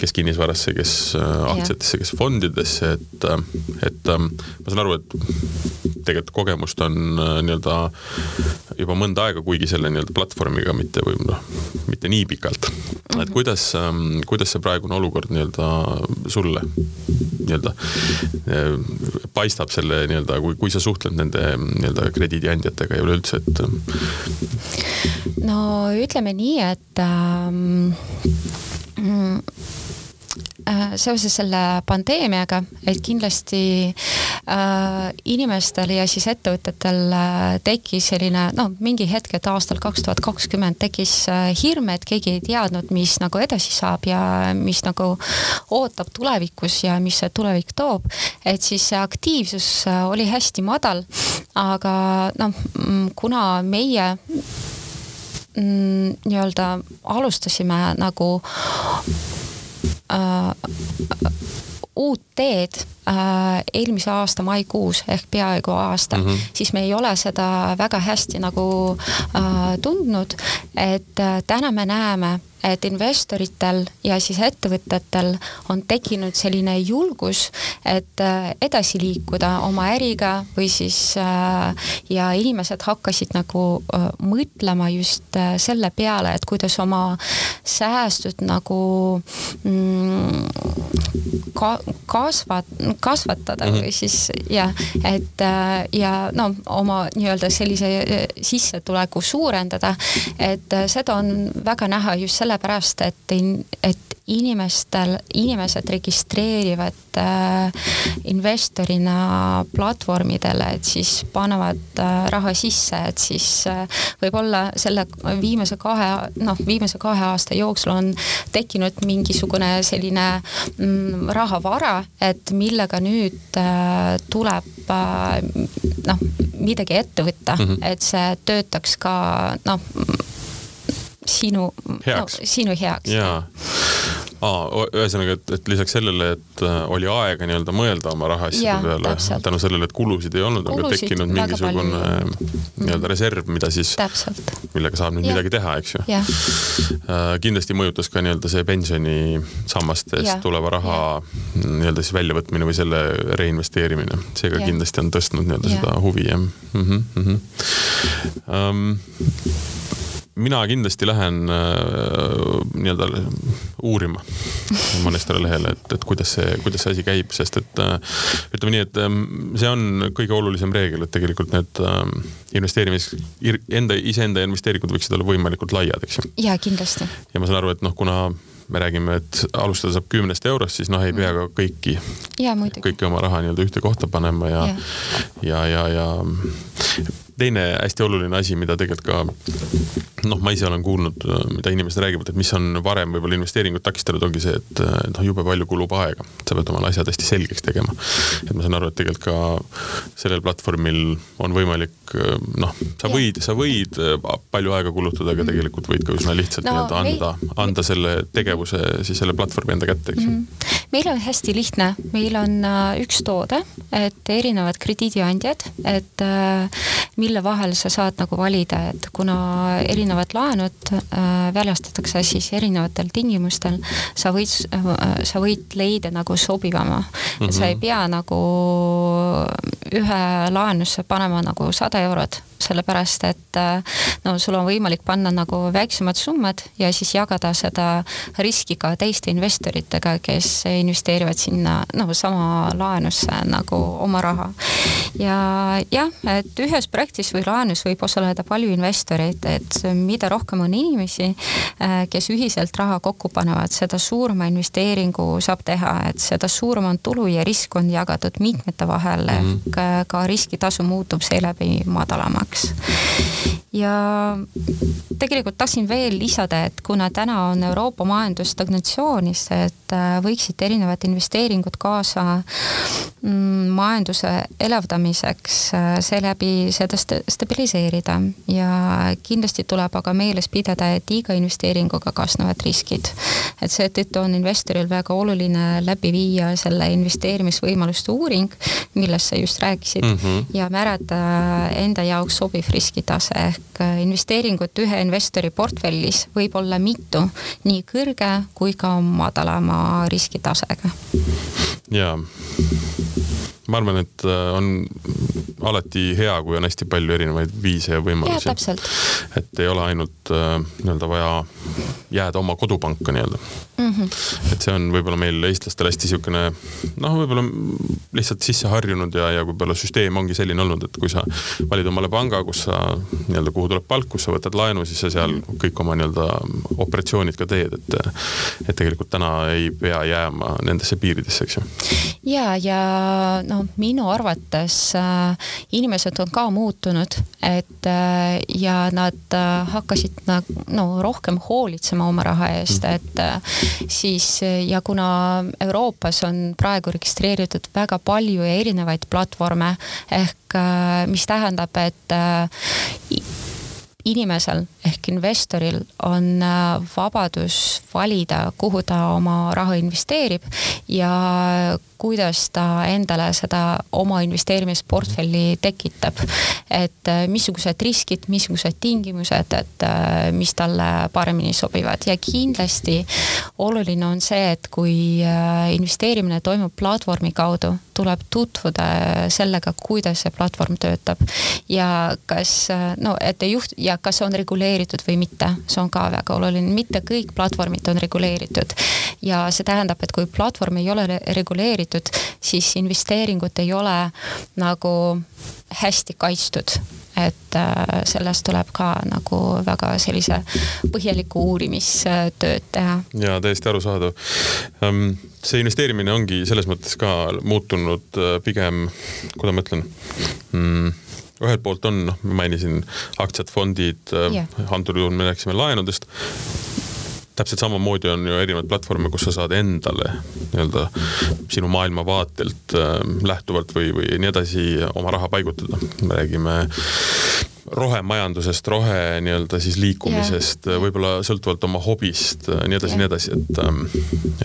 kes kinnisvarasse, kes aktsiatesse, kes fondidesse, et, et ma saan aru, et tegelikult kogemust on äh, nii-öelda juba mõnda aega, kuigi selle nii-öelda platvormiga mitte või noh, mitte nii pikalt. et kuidas, ähm, mm, kuidas see praegune olukord nii-öelda sulle nii-öelda eh, paistab selle nii-öelda, kui, kui sa suhtled nende nii-öelda krediidiandjatega ja üleüldse, et? no ütleme nii, et ähm, mm, seoses selle pandeemiaga, et kindlasti äh, inimestel ja siis ettevõtetel äh, tekkis selline noh, mingi hetk, et aastal kaks tuhat kakskümmend tekkis äh, hirm, et keegi ei teadnud, mis nagu edasi saab ja mis nagu ootab tulevikus ja mis see tulevik toob. et siis see aktiivsus äh, oli hästi madal, aga noh, mm, kuna meie mm, nii-öelda alustasime nagu äh, uut teed äh, eelmise aasta maikuus ehk peaaegu aasta mm, -hmm. siis me ei ole seda väga hästi nagu äh, tundnud, et äh, täna me näeme, et investoritel ja siis ettevõtetel on tekkinud selline julgus, et äh, edasi liikuda oma äriga või siis äh, ja inimesed hakkasid nagu äh, mõtlema just selle peale, et kuidas oma säästud nagu mm, ka, kasvat-, kasvatada mm -hmm. või siis ja, et ja no oma nii-öelda sellise sissetuleku suurendada, et seda on väga näha just selle sellepärast, et, et inimestel, inimesed registreerivad äh, investorina platvormidele, et siis panevad äh, raha sisse, et siis äh, võib-olla selle viimase kahe, noh, viimase kahe aasta jooksul on tekkinud mingisugune selline mm, rahavara, et millega nüüd äh, tuleb äh, noh, midagi ette võtta mm, -hmm. et see töötaks ka noh sinu, no, sinu heaks. jaa aa, ühesõnaga, et, et lisaks sellele, et äh, oli aega nii-öelda mõelda oma rahaasjade peale, tänu sellele, et kulusid ei olnud, on ka tekkinud mingisugune nii-öelda reserv, mida siis, millega saab nüüd ja. midagi teha, eks ju. Äh, kindlasti mõjutas ka nii-öelda see pensionisammastest tuleva raha nii-öelda siis väljavõtmine või selle reinvesteerimine, seega ja. kindlasti on tõstnud nii-öelda seda huvi, jah mm. -hmm, mm -hmm. Um, mina kindlasti lähen äh, nii-öelda uurima mõnestele lehele, et, et kuidas see, kuidas see asi käib, sest et äh, ütleme nii, et äh, see on kõige olulisem reegel, et tegelikult need äh, investeerimis, enda, iseenda investeeringud võiksid olla võimalikult laiad, eks ju. jaa, kindlasti. ja ma saan aru, et noh, kuna me räägime, et alustada saab kümnest eurost, siis noh, ei pea ka kõiki, kõiki oma raha nii-öelda ühte kohta panema ja, ja, ja, ja, ja teine hästi oluline asi, mida tegelikult ka noh, ma ise olen kuulnud, mida inimesed räägivad, et mis on varem võib-olla investeeringut takistanud, ongi see, et noh, jube palju kulub aega. sa pead omale asjad hästi selgeks tegema. et ma saan aru, et tegelikult ka sellel platvormil on võimalik noh, sa võid, sa võid palju aega kulutada, aga tegelikult võid ka üsna lihtsalt no, nii-öelda anda anda selle tegevuse siis selle platvormi enda kätte, eks ju mm. -hmm. meil on hästi lihtne, meil on uh, üks toode, et erinevad krediidiandjad, et uh, mille vahel sa saad nagu valida, et kuna erinevad laenud äh, väljastatakse siis erinevatel tingimustel, sa võid äh,, sa võid leida nagu sobivama mm. -hmm. et sa ei pea nagu ühe laenusse panema nagu sada eurot sellepärast et äh, no sul on võimalik panna nagu väiksemad summad ja siis jagada seda riski ka teiste investoritega, kes investeerivad sinna nagu sama laenusse nagu oma raha. ja jah, et ühes projektis või laenus võib osaleda palju investoreid, et mida rohkem on inimesi, äh, kes ühiselt raha kokku panevad, seda suurema investeeringu saab teha, et seda suurem on tulu ja risk on jagatud mitmete vahel mm -hmm. ehk ka riskitasu muutub seeläbi madalamaks. Ja tegelikult tahtsin veel lisada, et kuna täna on Euroopa majandus stagnatsioonis, et äh, võiksid erinevad investeeringud kaasa mm, majanduse elavdamiseks, äh, seeläbi seda stabiliseerida ja kindlasti tuleb aga meeles pidada, et iga investeeringuga kaasnevad riskid. et seetõttu on investoril väga oluline läbi viia selle investeerimisvõimaluste uuring, millest sa just rääkisid mm -hmm. ja määrata enda jaoks sobiv riskitase ehk äh, investeeringut ühe investori portfellis võib olla mitu, nii kõrge kui ka madalama riskitasega. jaa ma arvan, et äh, on alati hea, kui on hästi palju erinevaid viise ja võimalusi. et ei ole ainult nii-öelda vaja jääda oma kodupanka nii-öelda mm. -hmm. et see on võib-olla meil eestlastel hästi sihukene noh, võib-olla lihtsalt sisse harjunud ja, ja võib-olla süsteem ongi selline olnud, et kui sa valid omale panga, kus sa nii-öelda, kuhu tuleb palk, kus sa võtad laenu, siis sa seal kõik oma nii-öelda operatsioonid ka teed, et et tegelikult täna ei pea jääma nendesse piiridesse, eks ju. ja, ja no minu arvates äh, inimesed on ka muutunud, et äh, ja nad äh, hakkasid no rohkem hoolitsema oma raha eest, mm. et siis ja kuna Euroopas on praegu registreeritud väga palju erinevaid platvorme ehk mis tähendab, et inimesel ehk investoril on vabadus valida, kuhu ta oma raha investeerib ja kuidas ta endale seda oma investeerimisportfelli tekitab. et äh, missugused riskid, missugused tingimused, et äh, mis talle paremini sobivad ja kindlasti oluline on see, et kui investeerimine toimub platvormi kaudu, tuleb tutvuda sellega, kuidas see platvorm töötab ja kas no, et juht- ja kas on reguleeritud või mitte, see on ka väga oluline, mitte kõik platvormid on reguleeritud. ja see tähendab, et kui platvorm ei ole reguleeritud, siis investeeringud ei ole nagu hästi kaitstud et äh, sellest tuleb ka nagu väga sellise põhjaliku uurimistööd teha. ja täiesti arusaadav. Ähm, see investeerimine ongi selles mõttes ka muutunud äh, pigem, kuidas ma ütlen mm, ühelt poolt on, noh, ma mainisin aktsiad, fondid yeah., äh, antud juhul me rääkisime laenudest täpselt samamoodi on ju erinevaid platvorme, kus sa saad endale nii-öelda sinu maailmavaatelt äh, lähtuvalt või, või nii edasi oma raha paigutada. me räägime rohemajandusest, rohe nii-öelda siis liikumisest yeah., võib-olla sõltuvalt oma hobist, äh, nii edasi yeah., nii edasi, et, ähm,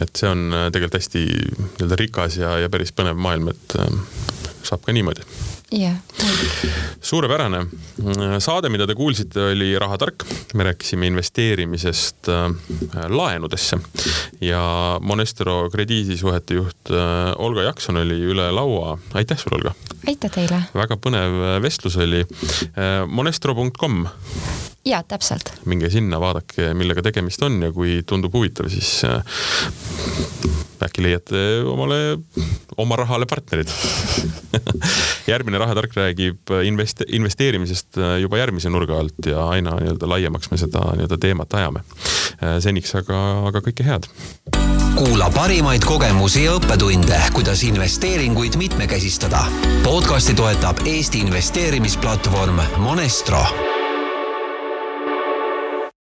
et see on äh, tegelikult hästi nii-öelda rikas ja, ja päris põnev maailm, et saab ka niimoodi jah yeah.. suurepärane. saade, mida te kuulsite, oli Rahatark. me rääkisime investeerimisest äh, laenudesse ja Monestro krediidisuhete juht äh, Olga Jakson oli üle laua. aitäh sulle, Olga. aitäh teile. väga põnev vestlus oli äh,. Monestro.com ja täpselt. minge sinna, vaadake, millega tegemist on ja kui tundub huvitav, siis äh, äkki leiate omale, oma rahale partnerid järgmine Rahatark räägib invest-, investeerimisest äh, juba järgmise nurga alt ja aina nii-öelda laiemaks me seda nii-öelda teemat ajame. Äh, seniks aga, aga kõike head. kuula parimaid kogemusi ja õppetunde, kuidas investeeringuid mitmekesistada. podcasti toetab Eesti investeerimisplatvorm Monestro